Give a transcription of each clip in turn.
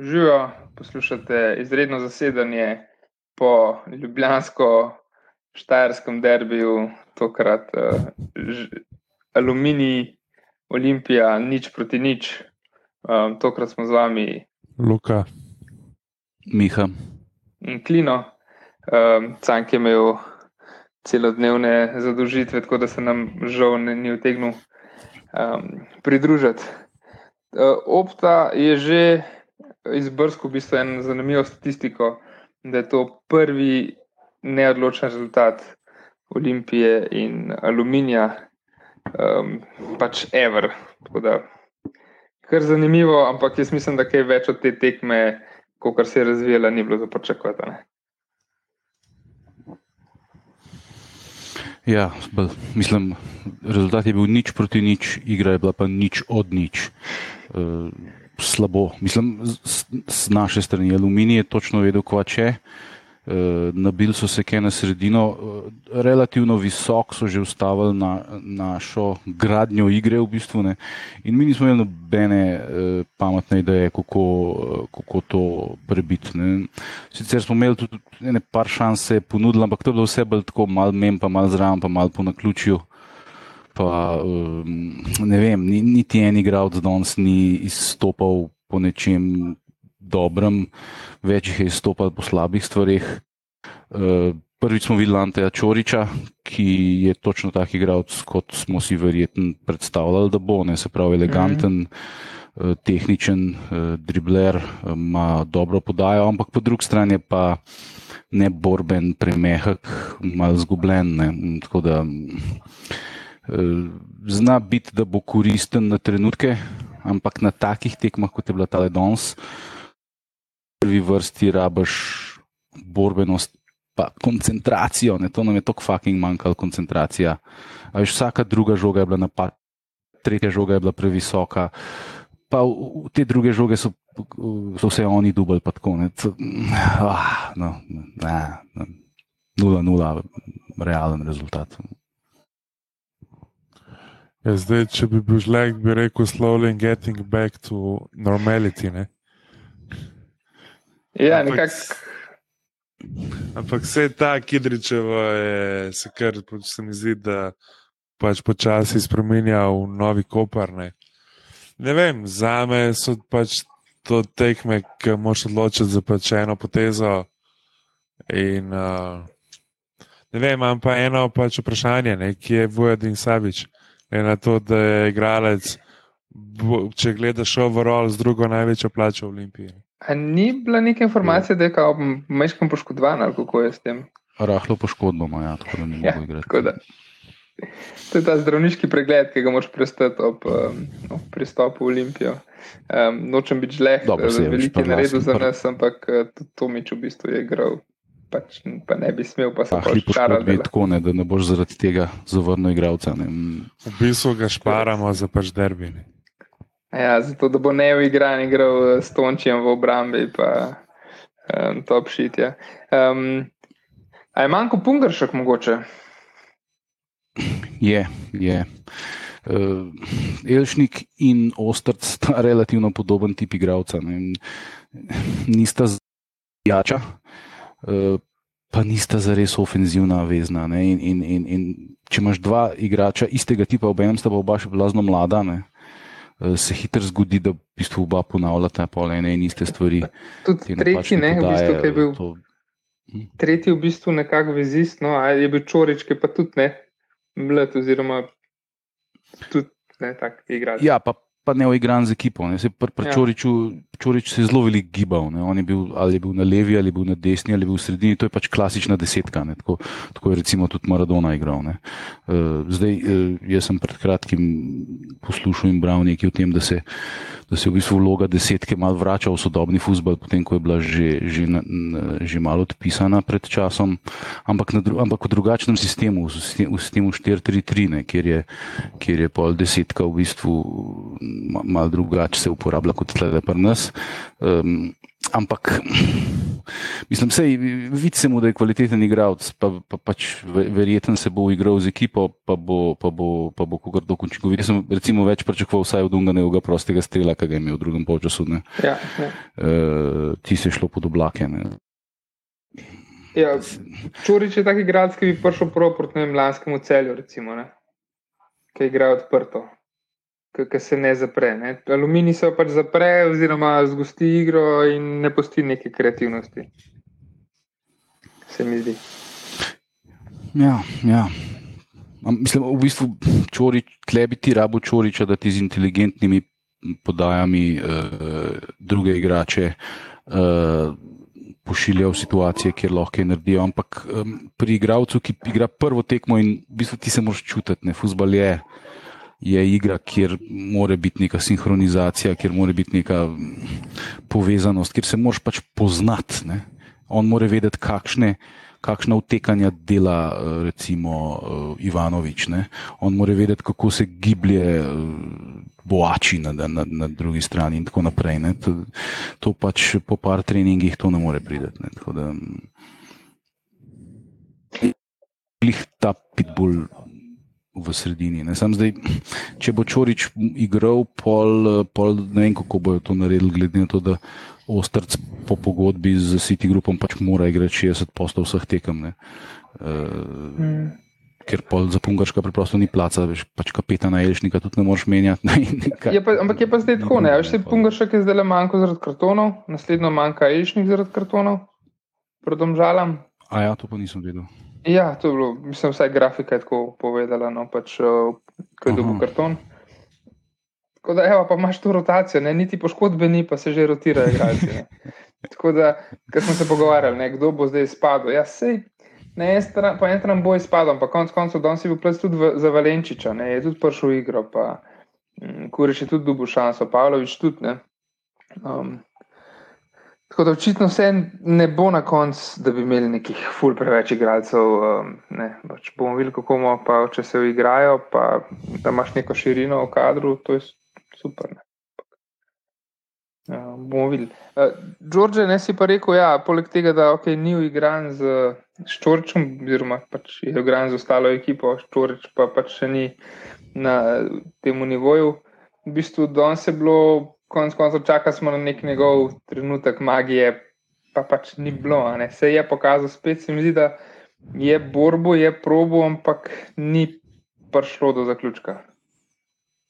Živijo, poslušate izredno zasedanje po ljubljansko-štajerskem derbiju, tokrat uh, Aluminij, Olimpija, nič proti nič. Um, tokrat smo z vami, Luka, Miha. in Klino. Um, Cank je imel celodnevne zadolžitve, tako da se nam žal ne, ni utegnil um, pridružiti. Uh, Opta je že izbrskal v bistvu eno zanimivo statistiko, da je to prvi neodločen rezultat Olimpije in Aluminija, um, pač Ever. Tako da, kar zanimivo, ampak jaz mislim, da kaj več od te tekme, kot se je razvijala, ni bilo za pričakovati. Ja, mislim, rezultat je bil nič proti nič, igra je bila pa nič od nič. Uh, slabo. Mislim, z, z naše strani aluminij je točno vedel, kva če. Uh, nabil so se kaj na sredino, uh, relativno visok so že ustavili na našo gradnjo igre, v bistvu. Ne. In mi nismo imeli nobene uh, pametne ideje, kako, uh, kako to prebiti. ne. Sicer smo imeli tudi ene par šans, se je ponudilo, ampak to je bilo vse bolj tako, malo mem, pa malo zraven, pa malo po naključju. Pa, um, ne vem, ni, niti en igralec danes ni izstopal po nečem dobrem, več jih je izstopal po slabih stvareh. Uh, prvič smo videli Anteja Čoriča, ki je točno tak igralec, kot smo si verjetno predstavljali, da bo, ne se pravi eleganten. Mm -hmm. Tehničen, dribler, ima dobro podajo, ampak po drugi strani je pa ne borben, premehek, malo zgubljen. Ne. Tako da zna biti, da bo koristen na trenutke, ampak na takih tekmah, kot je bila ta Ledons, v prvi vrsti rabaš borbenost, pa koncentracijo. Ne. To nam je tako fucking manjkalo, koncentracija. A veš, vsaka druga žoga je bila napad, tretja žoga je bila previsoka. Pa v, v te druge žoge so, so vse oni dubali, pa tako. Ne. Ah, no, ne, ne, nula, nula, realen rezultat. Ja, zdaj, če bi bil žlek, bi rekel slowly getting back to normality. Ne? Ja, Ampak nekako. Ampak vse ta Kidričeva je, se kar se mi zdi, da pač počasi spremenja v novi kopar. Ne, vem, za me so pač to tekme, ki moš odločiti za pač eno potezo. In, uh, ne vem, imam pa eno pač vprašanje, ne, ki je Vojadin Savič. Je na to, da je igralec, če gledaš overall, z drugo največjo plačo v Olimpiji. A ni bila neka informacija, da je kao meškam poškodovan ali kako je s tem? Rahlo poškodbo ima, ja, tako da ne Ja, mogo igrati. da. To je ta zdravniški pregled, ki ga moraš prestati ob um, ob pristopu v Olimpijo. Um, nočem biti žleh, saj je več veliko je naredil za nas, ampak tudi Tomič v bistvu je igral. Pač, pa ne bi smel, pa se pa poškodbi je tako, ne, da ne boš zaradi tega zavrnil igralca. ne. V bistvu ga šparamo za pač derbi. ne. Ja, zato da bo neoigran igral uh, s Tončijem v obrambi, pa um, top shit. Ja. Um, a je manjko pungršek mogoče? Je, je. Uh, Elšnik in Ostrc sta relativno podoben tip igralca. ne. Nista jača, uh, pa nista zares ofenzivna vezna. ne. In, in, in, in če imaš dva igrača istega tipa, obenem sta pa oba še blazno mlada, ne, eh, se hitro zgodi, da v bistvu oba ponavljata pol ene in iste stvari. Tudi tretji, ne, v bistvu, podaje, je bil to- tretji v bistvu nekako vezist, no, a je bil Čorič, ki pa tudi ne, mlad oziroma tudi ne, tak igralec. Ja, pa, pa ne uigran z ekipo. Se pri, pri Ja. ja. Čoriču, Čorič se je zelo veliko gibal. Ne. On je bil ali je bil na levi, ali je bil na desni, ali je bil v sredini. To je pač klasična desetka. Ne. Tako, tako je recimo tudi Maradona igral. Ne. Uh, zdaj, uh, jaz sem pred kratkim poslušal in bral nekaj o tem, da se, da se v bistvu vloga desetke malo vrača v sodobni futbol, potem ko je bila že, že, na, že malo odpisana pred časom, ampak, na, ampak v drugačnem sistemu, v sistemu, v sistemu 4-3-3, ne, kjer je, kjer je pol desetka v bistvu ma- malo drugače se uporablja kot tle pri nas. Um, ampak mislim, sej, vidi se mu, da je kvaliteten igralec, pa, pa pač verjeten se bo igral z ekipo, pa bo, pa bo, pa bo tako učinkovit. Jaz sem recimo več pričakoval vsaj od Unganega prostega strela, ki ga je imel v drugem polčasu. Ja, ja. Uh, ti se je šlo pod oblake. Ne. Ja, Čurič je taki igralec, ki bi prišel proti lanskemu celju, recimo, ne? ki igra odprto ki se ne zapre. Ne. Aluminij se pač zapre, oziroma zgosti igro in ne posti neke kreativnosti. Se mi zdi. Ja, ja. Mislim, v bistvu, čorič, tle bi ti rabo čoriča, da ti z inteligentnimi podajami uh, druge igrače uh, pošilja v situacije, kjer lahko naredijo. Ampak um, pri igravcu, ki igra prvo tekmo in v bistvu ti se moraš čutiti, ne, fusbal je je igra, kjer mora biti neka sinhronizacija, kjer mora biti neka povezanost, kjer se moraš pač poznati. Ne? On mora vedeti, kakšne, kakšna utekanja dela eh, recimo eh, Ivanovič. Ne? On mora vedeti, kako se giblje eh, boači na, na, na drugi strani in tako naprej. To, to pač po par treningih to ne more prideti. Klih ta pitbull v sredini. Zdaj, če bo Čorič igral, pol, pol, ne vem, kako bojo to naredili, glede na to, da Ostrc po pogodbi z City Groupom pač mora igrati 60 postov vseh tekem. Uh, mm. Ker pol za Pungarska preprosto ni placa, veš, pač kapetana Elšnika tudi ne moreš menjati. je pa, ampak je pa zdaj tako, ne? Veš, Pungarska je zdaj le manjko zaradi kartonov, naslednjo manjka Elšnik zaradi kartonov, predom žalam. A ja, to pa nisem vedel. Ja, to je bilo, mislim, vsaj grafika je tako povedala, no, pač, uh, kaj dobi karton. Tako da, evo, pa imaš to rotacijo, ne? niti poškodbe ni, pa se že rotirajo igralci. Tako da, ker smo se pogovarjali, ne, kdo bo zdaj izpadel. Ja, sej, ne, en stran, po enem strani bo izpadel, pa konec koncev, danes je bil plec tudi v, za Valenčiča, ne, je tudi prišel v igro, pa um, Kuriš je tudi dobil šanso, Pavlović tudi, ne. Um, Tako da očitno vse ne bo na koncu, da bi imeli nekih ful preveč igralcev. Um, ne, pač bomo videli, kako bomo pa če se igrajo, pa da imaš neko širino v kadru, to je super. Ne. Uh, bomo videli. Uh, George, ne si pa rekel, ja, poleg tega, da okay, ni igran z Ščorčem, oziroma pač je igran z ostalo ekipo, Ščorč pa pač še ni na tem nivoju. V bistvu danes je bilo konec koncev čakali smo na nek njegov trenutek magije, pa pač ni bilo. Se je pokazal spet, se mi zdi, da je borbo, je probo, ampak ni prišlo do zaključka.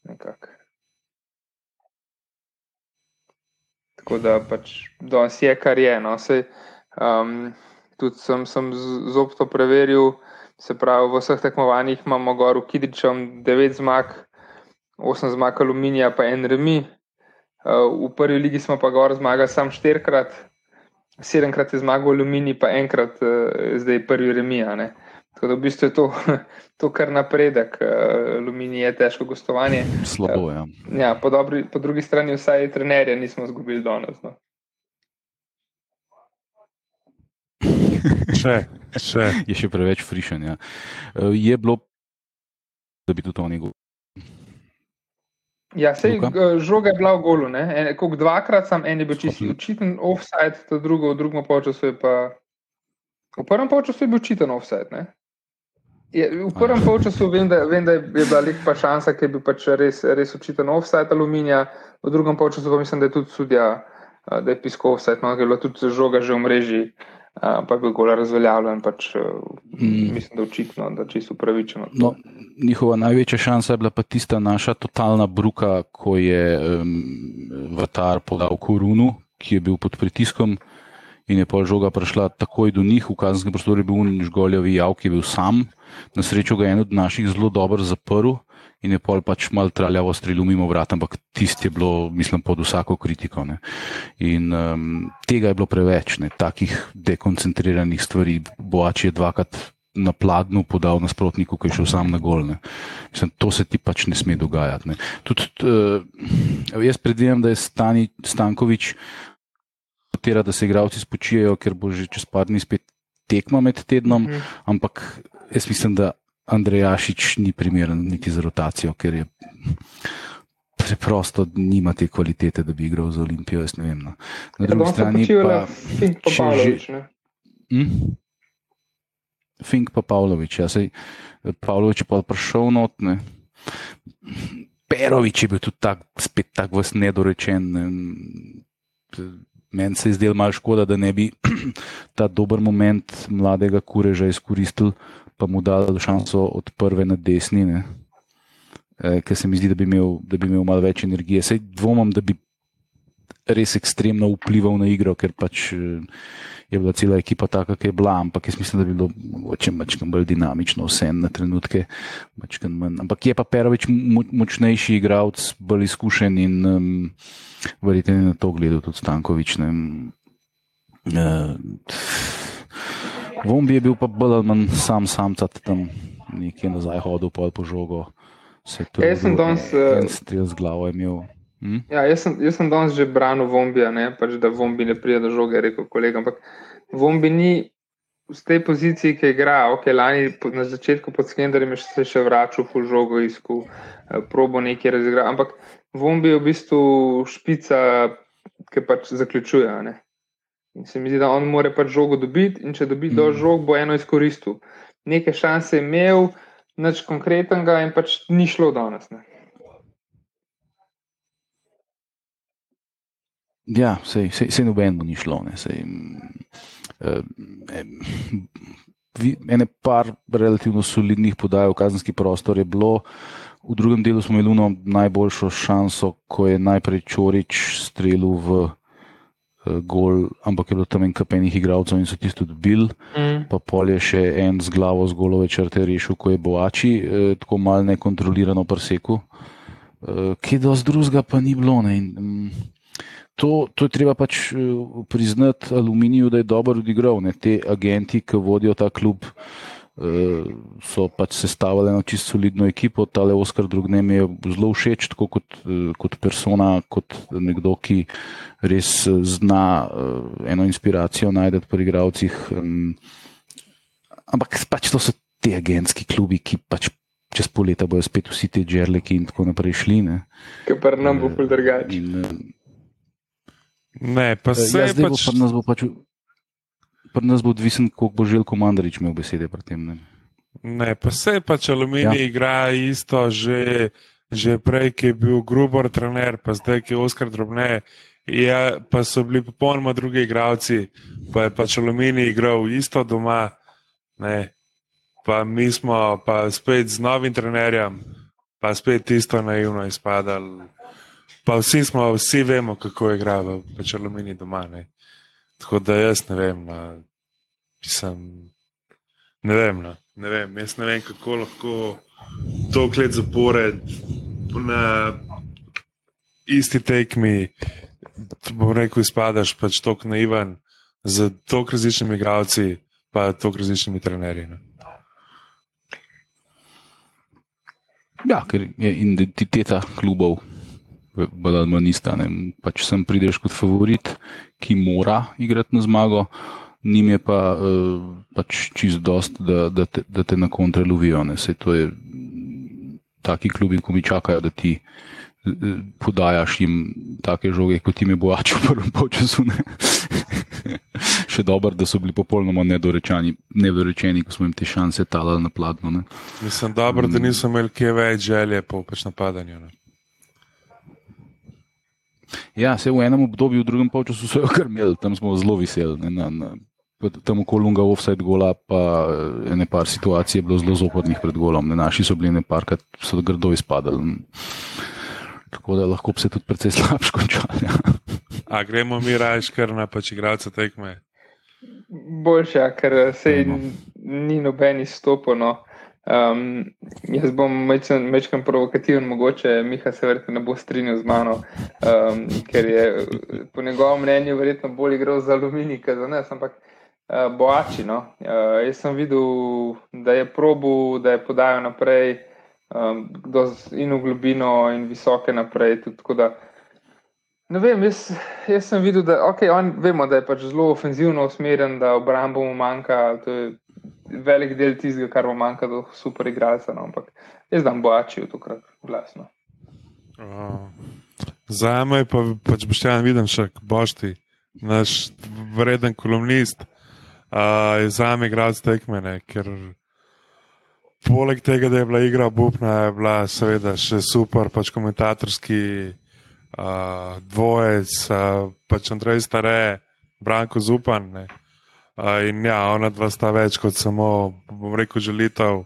Nekak. Tako da pač danes je, kar je. No. Sej, um, tudi sem, sem zopto preveril, se pravi, v vseh tekmovanjih imamo gor v Kidričem 9 zmag, 8 zmag aluminija, pa en remi. V prvi ligi smo pa gor zmagali samo štirikrat, sedemkrat je zmagal Alumini, pa enkrat eh, zdaj prvi remija. Ne. Tako da v bistvu je to, to kar napredek. Eh, Alumini je težko gostovanje. Slabo, ja. ja po, dobri, po drugi strani vsaj trenerje nismo izgubili danes. No. Še, še. Je še preveč frišanja. Eh, je bilo, da bi tudi oni govorili. Ja, sej, žoga je bila v golu, kot dvakrat, sam en je bil čisto očiten offside, to drugo, v drugem času je pa. V prvem času je bil očiten offside. Ne? Je, v prvem času vem, vem, da je bila lepa šansa, ker je bil pač res, res očiten offside aluminija, v drugem času pa mislim, da je tudi sudja, da je piskal offside, no, ker je bila tudi žoga že v mreži pa je bil gola razveljavljen. Pač, mm. Mislim, da očitno, da čisto upravičeno. No, njihova največja šansa je bila pa tista naša totalna bruka, ko je um, Vatar podal korunu, ki je bil pod pritiskom. In je pol žoga prišla takoj do njih, v kazenskem prostoru je bil Žgoljevi jav, ki je bil sam. Na srečo ga je en od naših zelo dobro zaprl in je pol pač mal traljavo strelil mimo vrata, ampak tisti je bilo, mislim, pod vsako kritiko. Ne. In um, tega je bilo preveč, ne. takih dekoncentriranih stvari. Boač je dvakrat na pladnu podal nasprotniku, ki je šel sam na gol. Mislim, to se ti pač ne sme dogajati. Ne. Tudi, uh, jaz predvidevam, da je Stani, Stankovič. Da se igravci spočijajo, ker bo že čez par dni spet tekma med tednom, mm. ampak jaz mislim, da Andrejašič ni primeren niti za rotacijo, ker je preprosto nima te kvalitete, da bi igral za Olimpijo. Vem, no. Na Ja, drugi so strani pa. Fink pa Pavlović, ne. Hm? Fink pa Pavlović, ja, sej Pavlović je pa prišel not. Ne. Perovič je bil tudi tak, spet tako vas nedorečen. Ne. Meni se je zdelo malo škoda, da ne bi ta dober moment mladega kureža izkoristil, pa mu dal šanso od prve na desni, ne. e, ker se mi zdi, da bi imel, da bi imel malo več energije. Sej dvomim, da bi res ekstremno vplival na igro, ker pač eh, je bila cela ekipa taka, ki je bila, ampak jaz mislim, da bi bilo mogoče malo bolj dinamično vse na trenutke. mačkeno Manj. Ampak je pa Perovič mo močnejši igralec, bolj izkušen in um, verjetno je na to gledal tudi Stankovič. ne. Uh, Vombi je bil pa bolj ali manj sam, sam tam nekje nazaj hodil, po žogo. Se to Ja, jaz sem danes, eh, strel z glavo je imel. Hm? Ja, jaz sem, jaz sem danes že branil Vombija, ne, pač, da Vombi ne pride do žoge, je rekel kolega. Ampak Vombi ni v tej poziciji, ki igra. Ok, lani na začetku pod Skenderjem je se še vračal po žogo, iskal eh, probo nekaj razigrati. Ampak Vombi je v bistvu špica, ki pač zaključuje. Ne. In se mi zdi, da on mora pač žogo dobiti in če dobi mm. do žog, bo eno izkoristil. Neke šanse je imel, nič konkretnega in pač ni šlo danes. Ne. Ja, sej, sej, sej noben mu ni šlo. Ne, sej, mm, eh, vi- ene par relativno solidnih podaj v kazenski prostor je bilo. V drugem delu smo imeli najboljšo šanso, ko je najprej Čorič strelil v eh, gol, ampak je bilo tam en kapenih igralcev in so tisto dobili. Mm. Pa pol je še en z glavo z golove črte rešil, ko je Boači eh, tako mal nekontrolirano preseku. Eh, Kje dosti drugega pa ni bilo. Ne? In, mm, to, to je treba pač eh, priznati aluminiju, da je dobro odigral. Ne? Te agenti, ki vodijo ta klub, eh, so pač sestavili eno čisto solidno ekipo. Tale Oskar Drugnem je zelo všeč, tako kot, eh, kot persona, kot nekdo, ki res eh, zna eh, eno inspiracijo najti pri igravcih. Ampak pač to so ti agentski klubi, ki pač čez pol leta bojo spet vsi ti žerleki in tako naprej šli. Ne? Ker pa nam bo ful drugače. In, eh, Ne, pa se ja, pač. bo pri nas bo pač. Pri nas bo odvisen, koliko bo Željko Mandarič imel besede pri tem. Ne? Ne, pa se je pač aluminij ja. igra isto že, že prej, ki je bil Grubor trener, pa zdaj, ki je Oskar Drobne. Ja, pa so bili popolnoma drugi igravci, pa je pač aluminij igral isto doma. Ne. Pa mi smo pa spet z novim trenerjem, pa spet isto naivno izpadali. Pa vsi smo, vsi vemo, kako igra pač aluminij doma. Ne. Tako da jaz ne vem, no, pisem, ne vem, no, ne vem, jaz ne vem, kako lahko toliko let zapored na isti tekmi, bom rekel, izpadaš pač tako naivan z toliko različnimi igralci, pa toliko različnimi trenerji. No. Ja, ker je identiteta klubov bolj ali manj ista. ne. Pač sem prideš kot favorit, ki mora igrati na zmago, njim je pa uh, pač čist dost, da, da, te, da te na kontre lovijo. ne. Saj to je taki klubi, ko mi čakajo, da ti eh, podajaš jim take žoge, kot jim je boač v prvem polčasu. ne. Še dobro, da so bili popolnoma nedorečeni, nedorečeni, ko smo jim te šanse talali na pladno. Ne. Mislim, dobro, da niso imeli kje več želje po pač napadanju. No. Ja, se v enem obdobju, v drugem polčasu so jo kar imeli, tam smo zelo veseli. ne, Na, na, tam okoli Lunga offside gola, pa eh, ene par situacij je bilo zelo zopornih pred golom. Ne, naši so bili neparkrat, so grdo izpadali. Tako da lahko bi se tudi precej slabš končali. Ja. A gremo mi rajš kar na pač igralce tekme. Boljša, ker se Ajmo. ni noben izstopil. Um, jaz bom mečkam provokativen, mogoče Miha se verjetno ne bo strinjal z mano, um, ker je po njegovem mnenju verjetno bolj igral za aluminij, kot za nas, ampak uh, boači. No. Uh, jaz sem videl, da je probu, da je podajal naprej um, in v globino in visoke naprej. Tudi, tako da, Ne vem, jaz, jaz sem videl, da okay, on, vemo, da je pač zelo ofenzivno usmerjen, da obrambo mu manjka. To je velik del tistega, kar mu manjka do super igralca. No, ampak jaz dam boačijo tokrat glasno. Uh, za me pa pač boš ja viden, še bošti, naš vreden kolumnist, uh, je za me grad tekmene, ker poleg tega, da je bila igra bupna, je bila seveda še super, pač komentatorski uh, dvojec, uh, pač Andrej Stare, Branko Zupan. Ne. Uh, in ja, ona dva sta več kot samo, bom rekel, želitev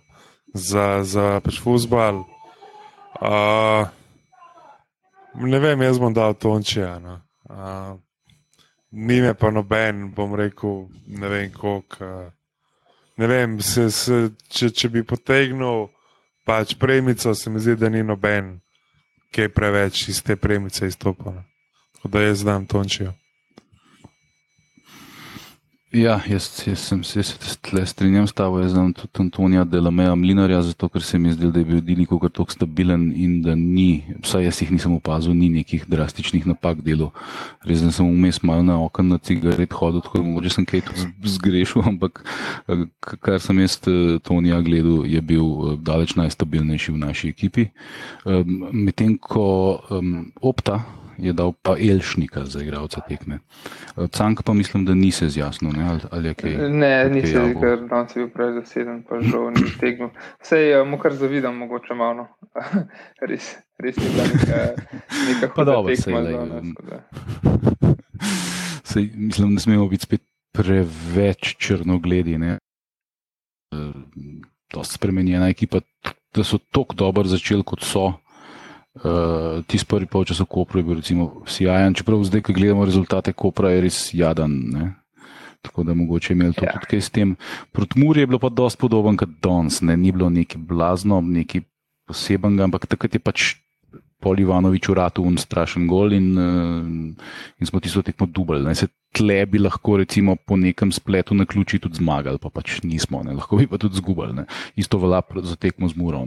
za, za pač futbal. Uh, ne vem, jaz bom dal Tončija. No. Uh, ni me pa noben, bom rekel, ne vem koliko. Uh, ne vem, se, se, če, če bi potegnil pač premico, se mi zdi, da ni noben, ki je preveč iz te premice izstopil. No. Tako da jaz znam Tončijo. Ja, jaz, jaz, sem, jaz se tle strinjam s tabo, jaz znam tudi Antonija Delameja Mlinarja, zato ker se mi zdi, da je bil Diliko kar tako stabilen in da ni, vsaj jaz jih nisem opazil, ni nekih drastičnih napak delo. Res sem vmes malo na okn na cigaret hodil, tako da mogoče sem kaj tudi zgrešil, ampak eh, kar sem jaz eh, Tonija gledal, je bil eh, daleč najstabilnejši v naši ekipi. Medtem ko um, opta, je dal pa Elšnika za igralca tekme. Cank pa mislim, da ni se zjasnil. Ne, ali je kaj, ne ni se, ker danes je bil prej zaseden, pa žal ni tegnil. Sej uh, mu kar zavidam, mogoče malo. res, res ni bila neka, neka huda dobro, tekma. Sej, nas, sej, mislim, da smemo biti spet preveč črnogledi. Ne? To spremenjena ekipa, da so tako dobro začeli, kot so. Uh, Tisti prvi polčas v Kopru je bil recimo sijajen, čeprav zdaj, ko gledamo rezultate Kopra, je res jadan. Ne? Tako da mogoče imeli to ja. tudi kaj s tem. Proti Muri je bilo pa dosti podoben kot danes, ne? ni bilo neki blazno, neki posebenega, ampak takrat je pač Pol Ivanovič uratil un strašen gol in, uh, in smo tisto tekmo dubali. Se tle bi lahko recimo po nekem spletu na ključi tudi zmagali, pa pač nismo, ne? lahko bi pa tudi zgubali. Isto velja za tekmo z Muro.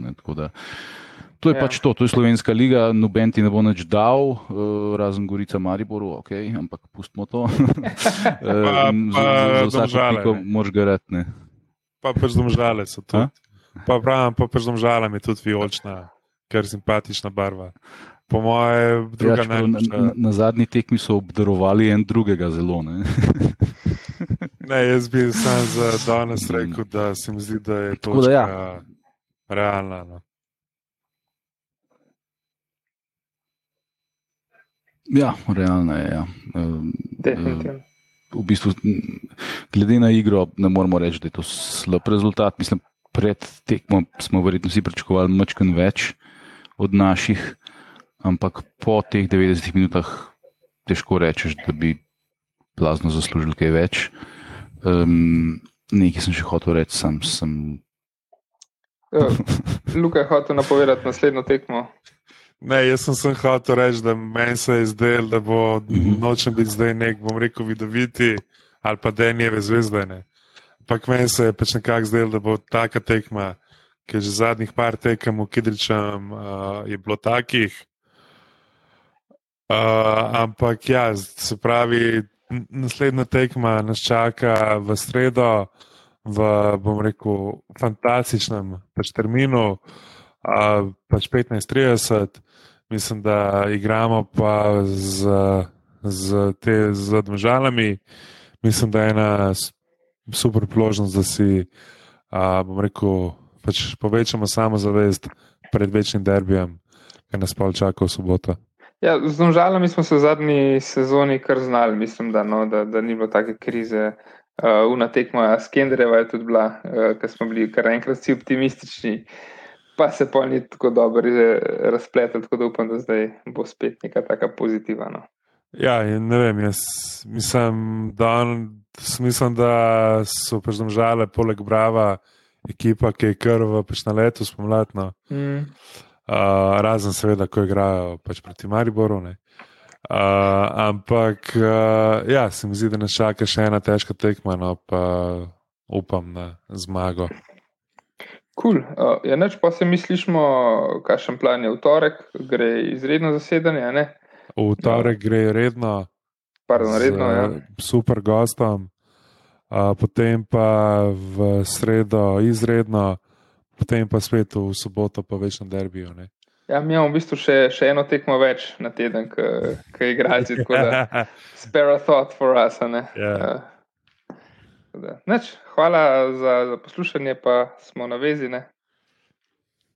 To je ja. pač to, to je slovenska liga, noben ti ne bo nič dal, uh, razen Gorica Mariboru, okay, ampak pustimo to. Zame, moraš ga reči. Pa pač domžale so to. Pa pravim, pa pač domžale mi tudi vijolična, ker simpatična barva. Po moje, druga ja, na, na, na zadnji tekmi so obdarovali en drugega zelo. Ne? ne, jaz bi sam za danes rekel, da se mi zdi, da je to ja. realno. No. Ja, realno je. Ja. Definitivno. V bistvu, glede na igro, ne moremo reči, da je to slab rezultat. Mislim, pred tekmo smo verjetno vsi pričakovali mačken več od naših, ampak po teh 90 minutah težko rečeš, da bi plazno zaslužili kaj več. Um, nekaj sem še hotel reči, sam sem. Ja, Luka je hotel napovedati naslednjo tekmo. Ne, jaz sem sem hotel reči, da meni se je zdelo, da bo mhm. nočem biti zdaj nek, bom rekel, videti ali pa denjeve zvezde. Ampak meni se je pač nekako zdelo, da bo taka tekma, ker že zadnjih par tekem v Kidričem uh, je bilo takih. Uh, ampak ja, se pravi, naslednja tekma nas čaka v sredo, v, bom rekel, fantastičnem pač terminu, uh, pač 15:30 mislim, da igramo pa z, z, te, z državami. Mislim, da je ena super priložnost, da si, a, bom rekel, pač povečamo samozavest pred večnim derbijem, ki nas pa čaka v soboto. Ja, z državami smo se v zadnji sezoni kar znali, mislim, da, no, da, da ni bilo take krize. Uh, Una tekma s Kendreva je tudi bila, uh, ker smo bili kar enkrat vsi optimistični. Uh, pa se pa ni tako dobro razpletel, tako da upam, da zdaj bo spet neka taka pozitivna. No. Ja, ne vem, jaz mislim, da, mislim, da so pač domžale, poleg Brava, ekipa, ki je krv pač na letu spomladno. Mm. Uh, razen, seveda, ko igrajo pač proti Mariboru. Uh, ampak, uh, ja, se mi zdi, da nas čaka še ena težka tekma, no pa upam na zmago. Cool. Uh, ja, neč pa se mislišmo, kakšen plan je v torek, gre izredno zasedanje. Ne? V torek gre redno, Pardon, redno ja. super gostom, uh, potem pa v sredo izredno, potem pa spet v soboto, pa več na derbijo. Ja, mi imamo v bistvu še, še eno tekmo več na teden, ki igralci. Spare a thought for us. Ja. Uh, Neč, hvala za, za poslušanje, pa smo na vezi. Ne?